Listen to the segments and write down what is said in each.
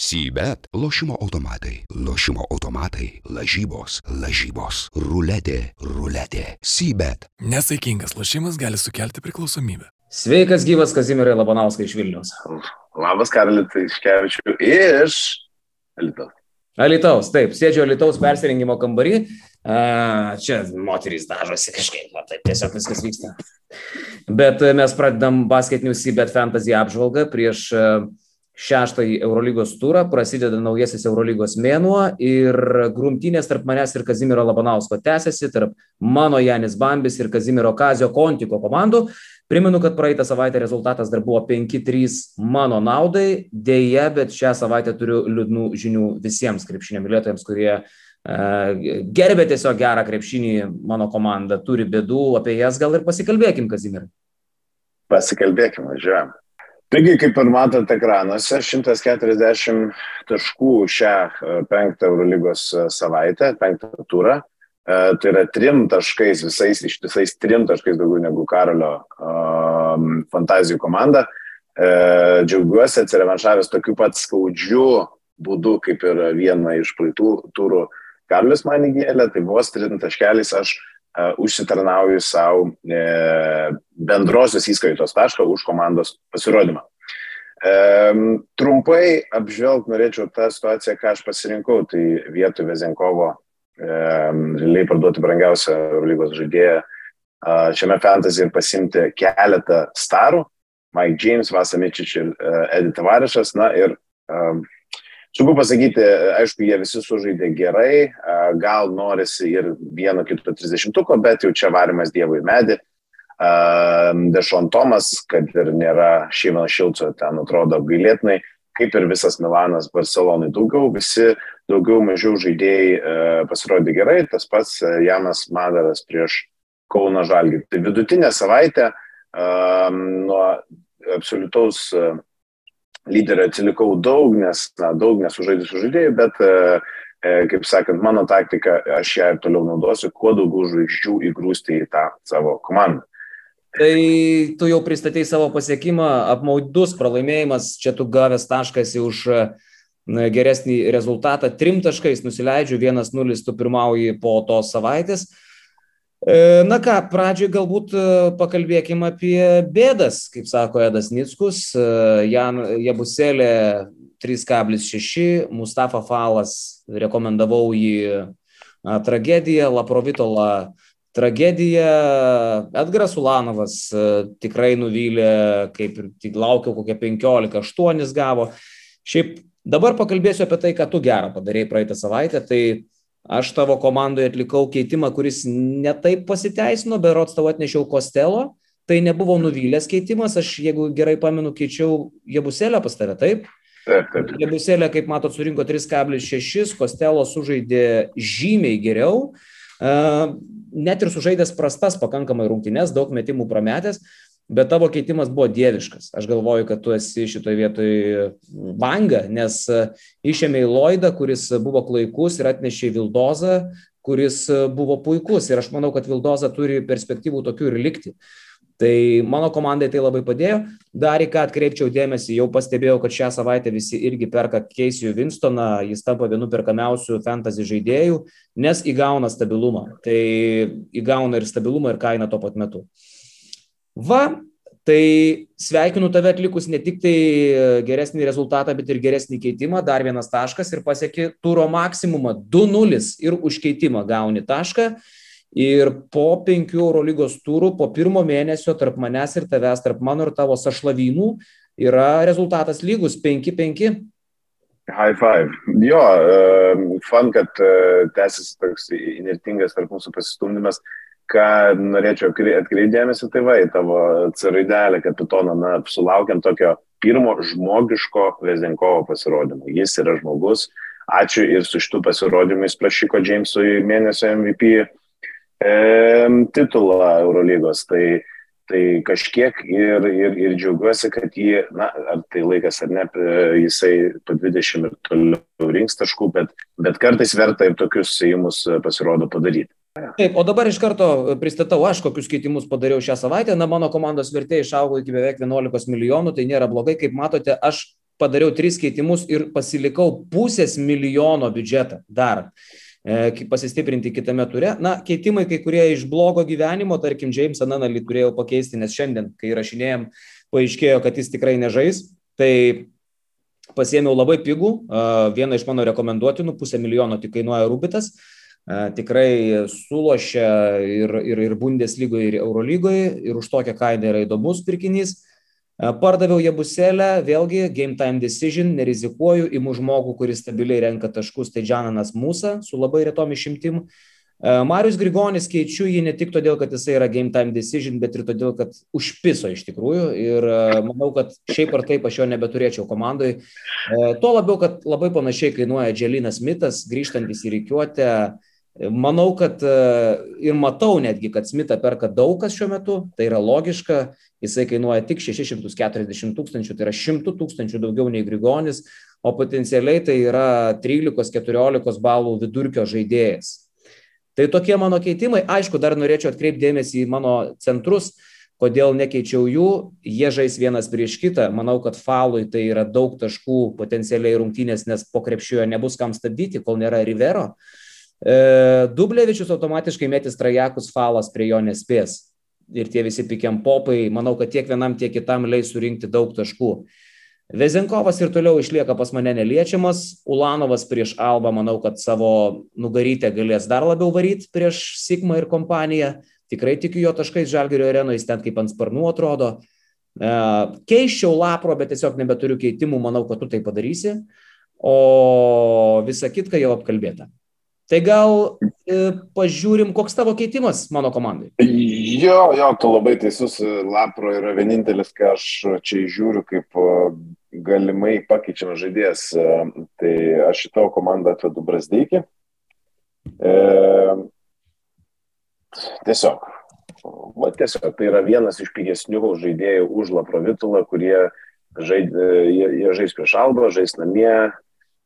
Sybet - lošimo automatai, lošimo automatai, lažybos, lažybos, ruletė, ruletė. Sybet. Nesaikingas lošimas gali sukelti priklausomybę. Sveikas gyvas Kazimirai Labanauskai iš Vilnius. Labas, Karolis Iškevičiu iš Alitaus. Alitaus, taip, sėdžiu Alitaus persirengimo kambarį. A, čia moterys dažosi kažkaip, na, taip tiesiog viskas vyksta. Bet mes pradedam basketinių Sybet fantasy apžvalgą prieš uh, šeštąjį Eurolygos turą, prasideda naujasis Eurolygos mėnuo ir grumtynės tarp manęs ir Kazimiero Labanausko tęsiasi, tarp mano Janis Bambis ir Kazimiero Kazio Kontiko komandų. Primenu, kad praeitą savaitę rezultatas dar buvo 5-3 mano naudai, dėje, bet šią savaitę turiu liūdnų žinių visiems krepšinio mylėtojams, kurie uh, gerbė tiesiog gerą krepšinį mano komanda, turi bėdų, apie jas gal ir pasikalbėkim, Kazimirai. Pasikalbėkim, važiuojam. Taigi, kaip ir matote ekranuose, 140 taškų šią e, penktą Eurolygos e, savaitę, penktą turą. E, tai yra trim taškais, visais, iš visais trim taškais daugiau negu Karolio um, fantazijų komanda. Uh, džiaugiuosi atsirevanšavęs tokiu pat skaudžiu būdu, kaip ir vieną iš praeitų turų Karolis man įgėlė, tai vos trim taškeliais aš užsitarnauju savo uh, bendrosios įskaitos tašką už komandos pasirodymą. Um, trumpai apžvelg norėčiau tą situaciją, ką aš pasirinkau. Tai vietoj Vezenkovo realiai parduoti brangiausią lygos žaidėją šiame fantasy ir pasimti keletą starų. Mike James, Vasamičič ir Edith Varišas. Na ir sunku pasakyti, aišku, jie visi sužaidė gerai, gal norisi ir vieno kito 30-uko, bet jau čia varimas dievui medį. Dešon Tomas, kad ir nėra Šeimano Šilco, ten atrodo apgailėtinai, kaip ir visas Milanas Barcelonai. Daugiau visi daugiau mažiau žaidėjai pasirodė gerai, tas pats Janas Madaras prieš Kauno Žalgį. Tai vidutinė savaitė nuo absoliutaus lyderio atsilikau daug, nes na, daug nesužaidusių žaidėjų, bet kaip sakant, mano taktika, aš ją ir toliau naudosiu, kuo daugiau žvaigždžių įgrūsti į tą savo komandą. Tai tu jau pristatei savo pasiekimą, apmaudus pralaimėjimas, čia tu gavęs taškas už uh, geresnį rezultatą. Trim taškais nusileidžiu, 1-0 tu pirmauji po tos savaitės. E, na ką, pradžioj galbūt e, pakalbėkime apie bėdas, kaip sako Edas Nickus, e, Jan Jabuselė 3,6, Mustafa Falas, rekomendavau jį tragediją, Laprovitola tragedija, Edgaras Ulanovas tikrai nuvylė, kaip ir laukiau, kokią 15-8 gavo. Šiaip Dabar pakalbėsiu apie tai, ką tu gerą padarėjai praeitą savaitę. Tai aš tavo komandoje atlikau keitimą, kuris netaip pasiteisino, berots tavo atnešiau Kostelo. Tai nebuvo nuvylęs keitimas, aš jeigu gerai pamenu, keičiau Jebuselę pas tave, taip? Taip, taip. Jebuselė, kaip matot, surinko 3,6, Kostelo sužaidė žymiai geriau. Net ir sužaidęs prastas pakankamai rungtynes, daug metimų prametęs, bet tavo keitimas buvo dieviškas. Aš galvoju, kad tu esi šitoje vietoje banga, nes e, išėmė į Loidą, kuris buvo klaikus ir atnešė Vildozą, kuris e, buvo puikus. Ir aš manau, kad Vildoza turi perspektyvų tokių ir likti. Tai mano komandai tai labai padėjo. Dar į ką atkreipčiau dėmesį, jau pastebėjau, kad šią savaitę visi irgi perka Keisijų Winstoną, jis tampa vienu perkamiausių fantasy žaidėjų, nes įgauna stabilumą. Tai įgauna ir stabilumą, ir kainą tuo pat metu. Va, tai sveikinu tave atlikus ne tik tai geresnį rezultatą, bet ir geresnį keitimą, dar vienas taškas ir pasieki turo maksimumą 2-0 ir už keitimą gauni tašką. Ir po penkių Eurolygos turų, po pirmo mėnesio tarp manęs ir tavęs, tarp mano ir tavo sašlavynų, yra rezultatas lygus 5-5. High five. Jo, fan, kad tęsiasi toks inertingas tarp mūsų pasistumdymas ką norėčiau atkreipdėmėsi, tai va, į tavo caraidelę kapitoną, na, sulaukiam tokio pirmo žmogiško Vezinkovo pasirodymo. Jis yra žmogus. Ačiū ir su šitų pasirodymais prašyko Jamesui mėnesio MVP e, titulą Eurolygos. Tai, tai kažkiek ir, ir, ir džiaugiuosi, kad jį, na, ar tai laikas ar ne, jisai po 20 ir toliau rinks taškų, bet, bet kartais verta ir tokius įimus pasirodo padaryti. Taip, o dabar iš karto pristatau aš, kokius keitimus padariau šią savaitę. Na, mano komandos vertė išaugo iki beveik 11 milijonų, tai nėra blogai. Kaip matote, aš padariau tris keitimus ir pasilikau pusės milijono biudžetą dar e, pasistiprinti kitame ture. Na, keitimai kai kurie iš blogo gyvenimo, tarkim, Jamesą Nanalį turėjau pakeisti, nes šiandien, kai rašinėjom, paaiškėjo, kad jis tikrai nežais. Tai pasiėmiau labai pigų, vieną iš mano rekomenduotinų, pusę milijono tik kainuoja Rubitas. Tikrai sulošia ir, ir, ir Bundeslygoje, ir Eurolygoje, ir už tokią kainą yra įdomus pirkinys. Pardaviau Jebuselę, vėlgi, game time decision, nerizikuoju, imu žmogų, kuris stabiliai renka taškus, tai Džananas Musa, su labai retom išimtim. Marius Grigonis keičiu jį ne tik todėl, kad jisai yra game time decision, bet ir todėl, kad užpiso iš tikrųjų. Ir manau, kad šiaip ar taip aš jo nebeturėčiau komandai. Tuo labiau, kad labai panašiai kainuoja Dželinas Mitas, grįžtantis į reikiuotę Manau, kad e, ir matau netgi, kad Smita perka daug kas šiuo metu, tai yra logiška, jisai kainuoja tik 640 tūkstančių, tai yra 100 tūkstančių daugiau nei Grigonis, o potencialiai tai yra 13-14 balų vidurkio žaidėjas. Tai tokie mano keitimai. Aišku, dar norėčiau atkreipdėmėsi į mano centrus, kodėl nekeičiau jų, jie žais vienas prieš kitą. Manau, kad falui tai yra daug taškų potencialiai rungtynės, nes po krepšioje nebus kam stabdyti, kol nėra Rivero. E, Dublevičius automatiškai metis trajakus falas prie jo nespės. Ir tie visi pikiam popai, manau, kad tiek vienam, tiek kitam leis surinkti daug taškų. Vezenkovas ir toliau išlieka pas mane neliečiamas, Ulanovas prieš Alba, manau, kad savo nugarytę galės dar labiau varyti prieš Sigma ir kompaniją. Tikrai tikiu jo taškais Žalgerio arenoje, jis ten kaip ant sparnų atrodo. E, Keiščiau lapro, bet tiesiog nebeturiu keitimų, manau, kad tu tai padarysi. O visa kitka jau apkalbėta. Tai gal e, pažiūrim, koks tavo keitimas mano komandai. Jo, jo, tu labai teisus, Lapro yra vienintelis, ką aš čia žiūriu kaip e, galimai pakeičiamas žaidėjas. E, tai aš tavo komandą atvedu Brasdeikį. E, tiesiog. Va, tiesiog, tai yra vienas iš pigesnių žaidėjų už Laprovitulą, kurie žaid, jie, jie žais prieš Albą, žais namie.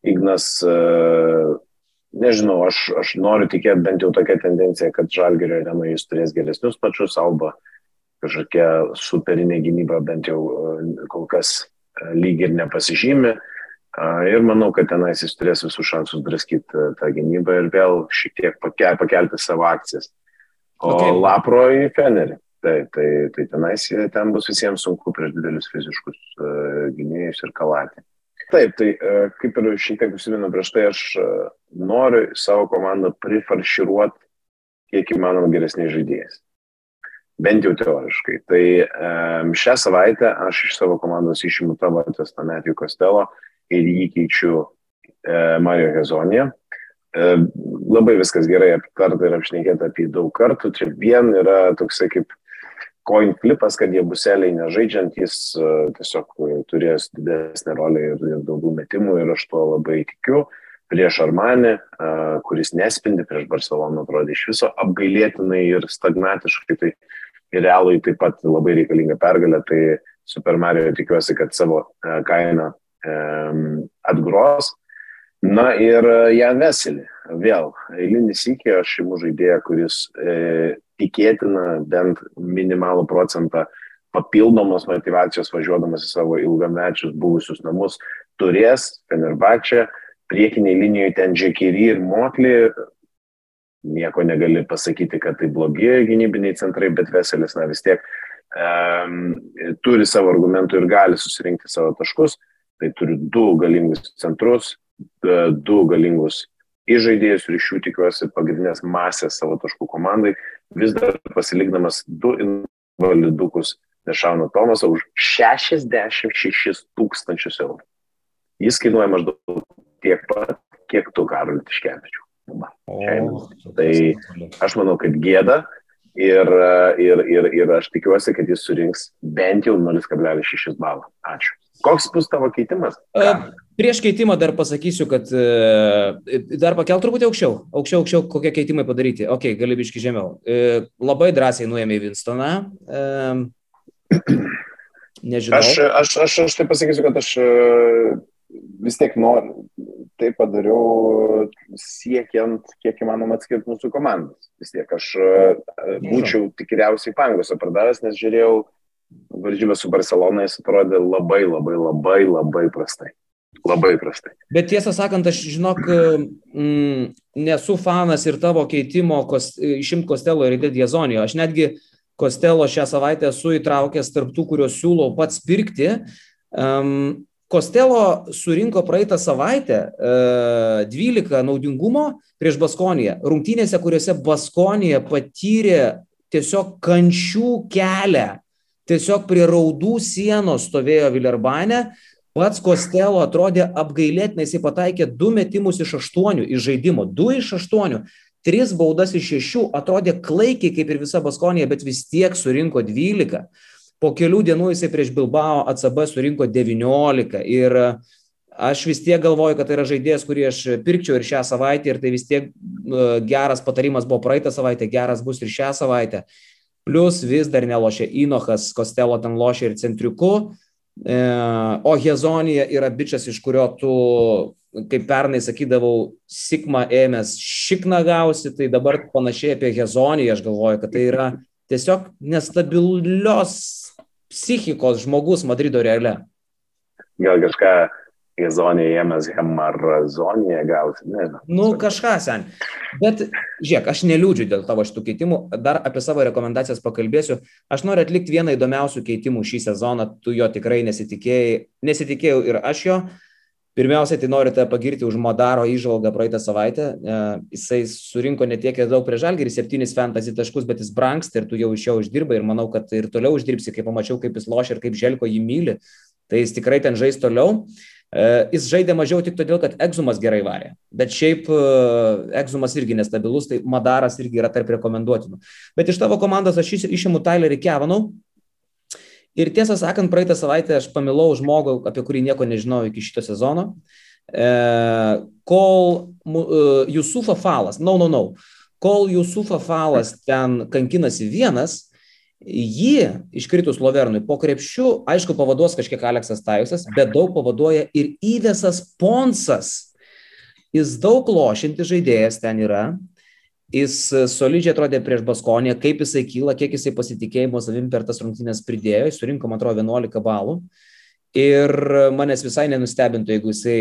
Ignas uh, nežinau, aš, aš noriu tikėti bent jau tokia tendencija, kad Žalgerio arena jis turės geresnius pačius, Alba kažkokia superinė gynyba bent jau e, kol kas e, lyg ir nepasižymė. Ir manau, kad tenais jis turės visus šansus draskyti e, tą gynybą ir vėl šiek tiek pakelti savo akcijas. O okay. Lapro į Fenerį. Tai, tai, tai tenais ten bus visiems sunku prieš didelius fiziškus gynėjus ir kalatį. Taip, tai e, kaip ir šiek tiek užsimenu prieš tai, aš e, noriu savo komandą prifarširuoti kiek įmanoma geresniais žaidėjais. Bent jau teoriškai. Tai šią savaitę aš iš savo komandos išimu tavo testamentį Kostelo ir jį keičiu uh, Mario Hezonė. Uh, labai viskas gerai aptarta ir apšnekėta apie daug kartų. Čia vien yra toksai kaip coin flipas, kad jie buseliai nežaidžiant, jis uh, tiesiog turės didesnę rolę ir, ir daugiau metimų ir aš tuo labai tikiu. Prieš Armanį, uh, kuris nespindi, prieš Barceloną atrodė iš viso apgailėtinai ir stagnatiškai, tai ir realui taip pat labai reikalinga pergalė, tai Super Mario tikiuosi, kad savo kainą atgros. Na ir Jan Veselį, vėl, eilinis iki aš imu žaidėją, kuris e, tikėtina bent minimalų procentą papildomos motivacijos važiuodamas į savo ilgamečius buvusius namus turės Fenerbakčia, priekiniai linijoje ten Džekiri ir Motli, nieko negali pasakyti, kad tai blogi gynybiniai centrai, bet Veselis, na vis tiek um, turi savo argumentų ir gali susirinkti savo taškus, tai turi du galingus centrus, du galingus įžaidėjus ir iš jų tikiuosi pagrindinės masės savo taškų komandai, vis dar pasilikdamas du invalidukus Nešauno Tomasą už 66 tūkstančius eurų. Jis kainuoja maždaug tiek pat, kiek tu, Karol Tiškevičiu. Tai aš manau, kad gėda ir, ir, ir, ir aš tikiuosi, kad jis surinks bent jau 0,6 balą. Ačiū. Koks bus tavo keitimas? Ką? Prieš keitimą dar pasakysiu, kad e, dar pakel truputį aukščiau. Aukščiau, aukščiau, kokie keitimai padaryti. Ok, gali biški žemiau. E, labai drąsiai nuėmė Winstoną. E, nežinau. Aš, aš, aš, aš tai pasakysiu, kad aš vis tiek noriu, tai padariau siekiant, kiek įmanoma atskirti mūsų komandas. Vis tiek aš būčiau tikriausiai pangosą pardavęs, nes žiūrėjau varžybės su Barcelona jis atrodė labai, labai, labai, labai prastai. Labai prastai. Bet tiesą sakant, aš žinok, mm, nesu fanas ir tavo keitimo kos, išimti Kostelo ir Diezonijo. Aš netgi Kostelo šią savaitę esu įtraukęs tarptų, kuriuos siūlau pats pirkti. Um, Kostelo surinko praeitą savaitę uh, 12 naudingumo prieš Baskoniją. Rungtynėse, kuriuose Baskonija patyrė tiesiog kančių kelią. Tiesiog prie raudų sienos stovėjo Vilerbane, Pats Kostelo atrodė apgailėtinai, jisai pataikė du metimus iš aštuonių iš žaidimo, du iš aštuonių, tris baudas iš šešių, atrodė klaikiai kaip ir visa Baskonija, bet vis tiek surinko dvylika. Po kelių dienų jisai prieš Bilbao ACB surinko 19 ir aš vis tiek galvoju, kad tai yra žaidėjas, kurį aš pirkčiau ir šią savaitę ir tai vis tiek geras patarimas buvo praeitą savaitę, geras bus ir šią savaitę. Plus vis dar nelošia Inochas, Kostelo ten lošia ir centriuku E, o Hezonija yra bičias, iš kurio tu, kaip pernai sakydavau, Sigma ėmės šikną gausi, tai dabar panašiai apie Hezoniją aš galvoju, kad tai yra tiesiog nestabilios psichikos žmogus Madrido reale. Gal kažką Gezonėje ėmės hemarazonėje gausi, nežinau. Nu, kažką sen. Bet, žiūrėk, aš neliūdžiu dėl tavo šitų keitimų, dar apie savo rekomendacijas pakalbėsiu. Aš noriu atlikti vieną įdomiausių keitimų šį sezoną, tu jo tikrai nesitikėjai, nesitikėjau ir aš jo. Pirmiausiai, tai noriu tave pagirti už Madaro įžvalgą praeitą savaitę. E, jisai surinko netiek daug prie žalgerį, septynis fantasy taškus, bet jis branksta ir tu jau iš jo uždirbai ir manau, kad ir toliau uždirbsi, kai pamačiau, kaip jis lošia ir kaip Želko jį myli. Tai jis tikrai ten žais toliau. E, jis žaidė mažiau tik todėl, kad egzumas gerai varė. Bet šiaip e, egzumas irgi nestabilus, tai Madaras irgi yra tarp rekomenduotinų. Bet iš tavo komandos aš išimu Tylerį Kevanau. Ir tiesą sakant, praeitą savaitę aš pamilau žmogų, apie kurį nieko nežinojau iki šito sezono. E, kol Jusufa Falas, no, no, no, kol Jusufa Falas ten kankinasi vienas, Jį iškritus Lovernui po krepšių, aišku, pavaduos kažkiek Aleksas Tajusas, bet daug pavaduoja ir įvesas Ponsas. Jis daug lošinti žaidėjas ten yra. Jis solidžiai atrodė prieš Baskoniją, kaip jisai kyla, kiek jisai pasitikėjimo savim per tas rungtynės pridėjo. Jis surinko, man atrodo, 11 balų. Ir manęs visai nenustebintų, jeigu jisai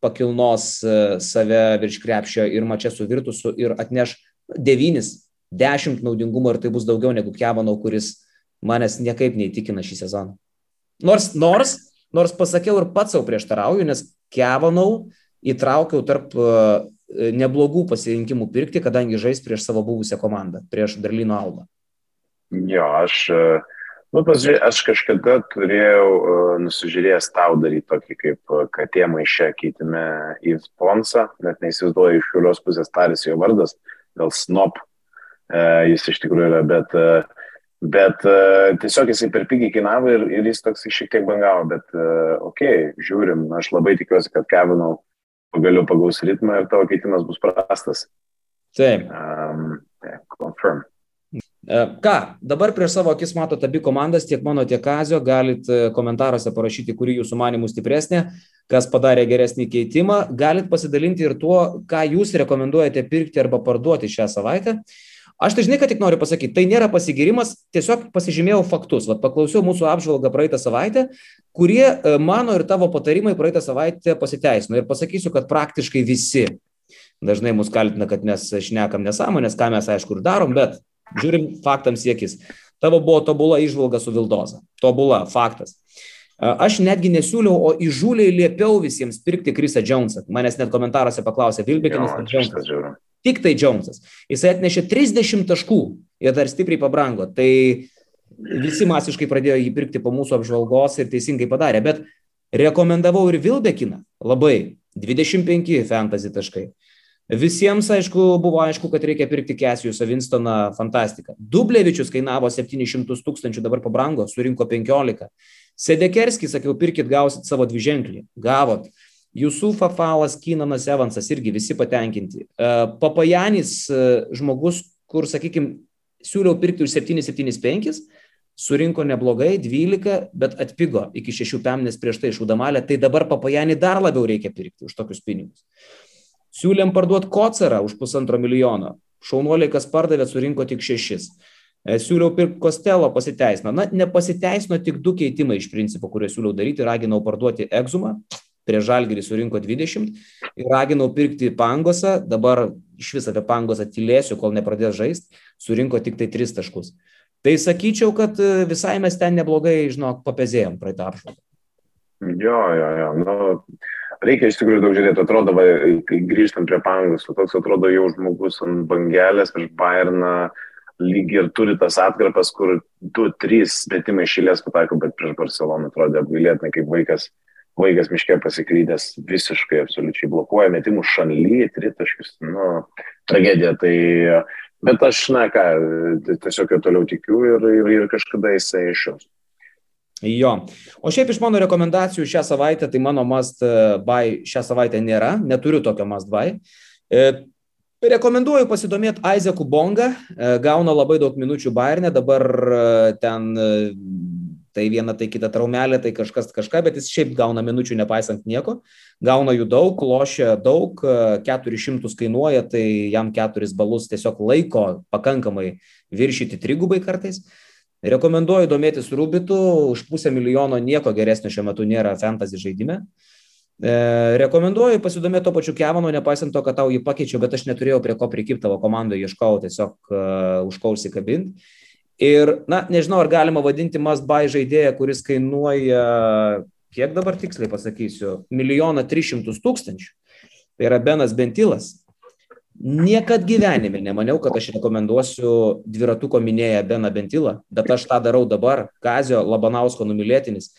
pakilnos save virš krepšio ir mačia su Virtusu ir atneš devynis 10 naudingumo ir tai bus daugiau negu Kevanau, kuris manęs niekaip neįtikina šį sezoną. Nors, nors, nors pasakiau ir pats savo prieštarauju, nes Kevanau įtraukiau tarp uh, neblogų pasirinkimų pirkti, kadangi žais prieš savo buvusią komandą, prieš Berlyno Alba. Jo, aš, nu, pasižiūrėjau, aš kažkada turėjau uh, nusižiūrėjęs tau daryti tokį kaip katė maišę keitime į sponsą, net neįsivaizduoju iš kurios pusės tarėsi jo vardas, gal Snop E, jis iš tikrųjų yra, bet, e, bet e, tiesiog jisai per pigiai kainavo ir, ir jis toks šiek tiek bangavo, bet okay, žiūrim, aš labai tikiuosi, kad Kevinau pagaliau pagaus ritmą ir tavo keitimas bus prastas. Taip. Um, yeah, confirm. Ką, dabar prieš savo akis matote abi komandas, tiek mano, tiek Kazio, galit komentaruose parašyti, kuri jūsų manimų stipresnė, kas padarė geresnį keitimą, galit pasidalinti ir tuo, ką jūs rekomenduojate pirkti arba parduoti šią savaitę. Uh, Aš tai žinai, kad tik noriu pasakyti, tai nėra pasigirimas, tiesiog pasižymėjau faktus. Vat paklausiau mūsų apžvalgą praeitą savaitę, kurie e, mano ir tavo patarimai praeitą savaitę pasiteisino. Ir pasakysiu, kad praktiškai visi dažnai mus kaltina, kad mes šnekam nesąmonės, ką mes aišku ir darom, bet žiūrim faktams siekis. Tavo buvo tobula išvalga su Vildoza. Tobula, faktas. E, aš netgi nesiūliau, o įžūliai liepiau visiems pirkti Krisą Jonesą. Manęs net komentaruose paklausė, Vilbekinas. Tik tai Jonesas. Jisai atnešė 30 taškų ir dar stipriai pabrango. Tai visi masiškai pradėjo jį pirkti po mūsų apžvalgos ir teisingai padarė. Bet rekomendavau ir Vilbekiną. Labai. 25 fantasy taškai. Visiems, aišku, buvo aišku, kad reikia pirkti Kesijusą Winstoną, fantastika. Dublevičius kainavo 700 tūkstančių, dabar pabrango, surinko 15. Sedekerskis, sakiau, pirkit, gausit savo dviženklį. Gavot. Jusufa Falas, Kynanas Evansas irgi visi patenkinti. E, Papajanis e, žmogus, kur, sakykime, siūliau pirkti už 775, surinko neblogai, 12, bet atpigo iki 6 pemnės prieš tai iš Udamalė, tai dabar Papajanį dar labiau reikia pirkti už tokius pinigus. Siūlėm parduoti kocarą už pusantro milijono. Šaunuoliai, kas pardavė, surinko tik 6. E, siūliau pirkti Kostelo, pasiteisino. Na, nepasiteisino tik du keitimai iš principo, kuriuos siūliau daryti. Raginau parduoti Exumą, prie Žalgirį surinko 20 ir raginau pirkti Pangosą, dabar iš viso apie Pangosą tylėsiu, kol nepradės žaisti, surinko tik tai 3 taškus. Tai sakyčiau, kad e, visai mes ten neblogai, žinok, papezėjom praeitą apžvalgą. Jo, jo, jo. Nu, reikia iš tikrųjų daug žiūrėti. Atrodo, va, kai grįžtam prie Pangos, toks atrodo jau žmogus ant bangelės prieš Bayerną lyg ir turi tas atkarpas, kur du, trys metimai išėlės pataiko, bet prieš Barceloną atrodė apgailėtinai, kaip vaikas, vaikas miške pasiklydęs visiškai absoliučiai blokuoja metimų šanly, tritaškius, nu, tragedija. Tai, bet aš, na ką, tiesiog jo toliau tikiu ir, ir, ir kažkada jisai iššaus. Jo. O šiaip iš mano rekomendacijų šią savaitę, tai mano must buy šią savaitę nėra, neturiu tokio must buy. E, Rekomenduoju pasidomėti Aizeku Bonga, e, gauna labai daug minučių Bayernė, dabar e, ten e, tai viena, tai kita traumelė, tai kažkas kažką, bet jis šiaip gauna minučių nepaisant nieko, gauna jų daug, lošia daug, 400 kainuoja, tai jam 4 balus tiesiog laiko pakankamai viršyti trigubai kartais. Rekomenduoju domėtis Rubitu, už pusę milijono nieko geresnio šiuo metu nėra fantasy žaidime. E, rekomenduoju pasidomėti to pačiu Kevano, nepaisant to, kad tau jį pakeičiau, bet aš neturėjau prie ko prikipti tavo komandoje, ieškojau tiesiog uh, už ko užsikabinti. Ir, na, nežinau, ar galima vadinti must buy žaidėją, kuris kainuoja, kiek dabar tiksliai pasakysiu, milijoną tris šimtus tūkstančių. Tai yra Benas Bentilas. Niekad gyvenime nemaniau, kad aš rekomenduosiu dviratuko minėję Beną Bentilą, bet aš tą darau dabar. Kazio Labanausko numylėtinis.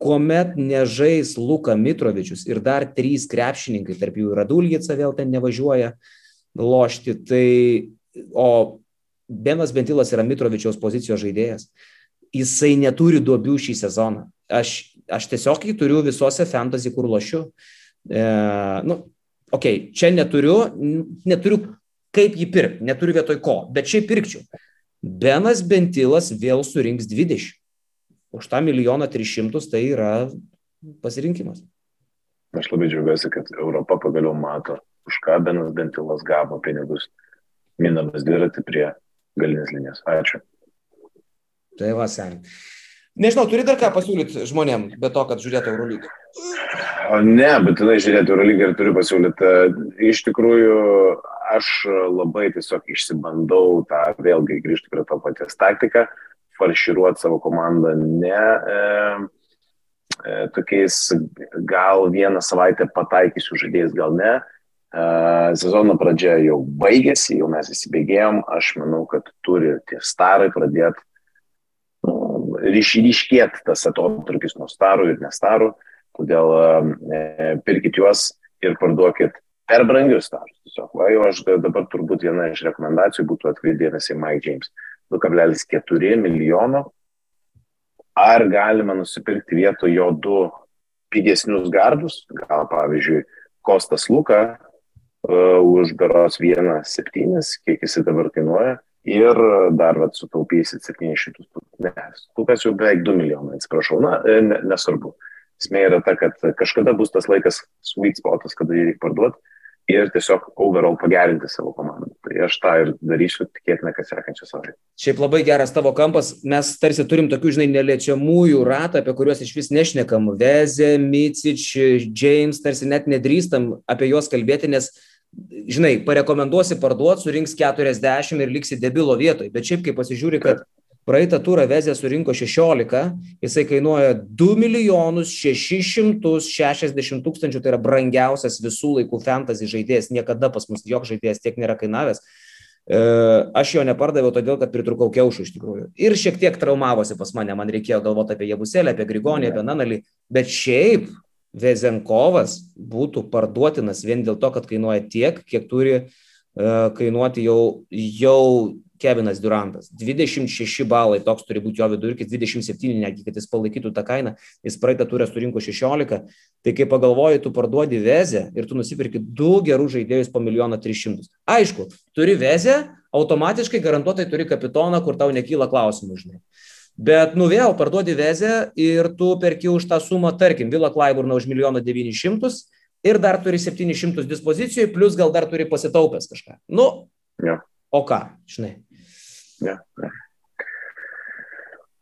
Kuomet nežais Luka Mitrovičius ir dar trys krepšininkai, tarp jų ir Adulgica vėl ten nevažiuoja lošti, tai o Benas Bentilas yra Mitrovičiaus pozicijos žaidėjas. Jisai neturi duobių šį sezoną. Aš, aš tiesiog jį turiu visose fantasy, kur lošiu. E, nu, okei, okay, čia neturiu, neturiu kaip jį pirkti, neturiu vietoj ko, bet šiaip pirkčiau. Benas Bentilas vėl surinks 20 už tą milijoną tris šimtus tai yra pasirinkimas. Aš labai džiaugiuosi, kad Europa pagaliau mato, už ką Benas Bentilas gavo pinigus, minamas dviratį prie galinės linijos. Ačiū. Tai va, sen. Nežinau, turi dar ką pasiūlyti žmonėm, be to, kad žiūrėtų Eurolygą? Ne, būtinai žiūrėti Eurolygą ir turiu pasiūlyti. Iš tikrųjų, aš labai tiesiog išsibandau tą, vėlgi grįžti prie to paties taktiką farširuoti savo komandą ne e, e, tokiais gal vieną savaitę pataikysiu žaidėjais, gal ne. Sezono pradžia jau baigėsi, jau mes įsibėgėjom, aš manau, kad turi tie starai pradėti nu, ryš, ryškėti tas atotrukis nuo starų ir nestarų, todėl e, pirkit juos ir parduokit per brangius starus. Tiesiog, va, jau aš dabar turbūt viena iš rekomendacijų būtų atkreipdėmėsi į Mike James. 2,4 milijono. Ar galima nusipirkti vietoj jo du pigesnius gardus, gal pavyzdžiui, Kostas Luka už beros 1,7, kiek jis dabar kainuoja, ir dar vat, sutaupysit 700 tūkstančių. Jau beveik 2 milijonai, atsiprašau, na, e, ne, nesvarbu. Esmė yra ta, kad kažkada bus tas laikas sweet spotas, kada jį reikia parduoti ir tiesiog overall pagerinti savo komandą. Tai aš tą ir darysiu, tikėtina, kad sekančią savaitę. Šiaip labai geras tavo kampas, mes tarsi turim tokių, žinai, neliečiamųjų ratą, apie kuriuos iš vis nešnekam. Vezė, Micič, James, tarsi net nedrįstam apie juos kalbėti, nes žinai, parekomenduosi parduoti, surinks 40 ir liksi debilo vietoj. Bet šiaip, kai pasižiūri, kad Praeitą turą Vezė surinko 16, jisai kainuoja 2 milijonus 660 tūkstančių, tai yra brangiausias visų laikų fantasy žaidėjas, niekada pas mus jok žaidėjas tiek nėra kainavęs. E, aš jo nepardaviau todėl, kad pritrukau kiaušų iš tikrųjų. Ir šiek tiek traumavosi pas mane, man reikėjo galvoti apie Jebuselę, apie Grigonį, apie Nanalį, bet šiaip Vezenkovas būtų parduotinas vien dėl to, kad kainuoja tiek, kiek turi uh, kainuoti jau, jau Kevinas Durantas. 26 balai, toks turi būti jo vidurkis, 27 netgi, kad jis palaikytų tą kainą. Jis praeitą turą surinko 16. Tai kai pagalvoji, tu parduodi vezę ir tu nusipirki du gerus žaidėjus po 1 300. Aišku, turi vezę, automatiškai garantuotai turi kapitoną, kur tau nekyla klausimų, žinai. Bet nu vėl parduodi vezę ir tu perki už tą sumą, tarkim, Vila Klaiburną už 1 900 ir dar turi 700 dispozicijų, plus gal dar turi pasitaupęs kažką. Nu, ja. o ką, žinai. Ja, ja.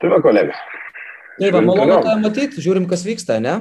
Tai va, kolega. Tai va, malonu tą matyti, žiūrim, kas vyksta, ne?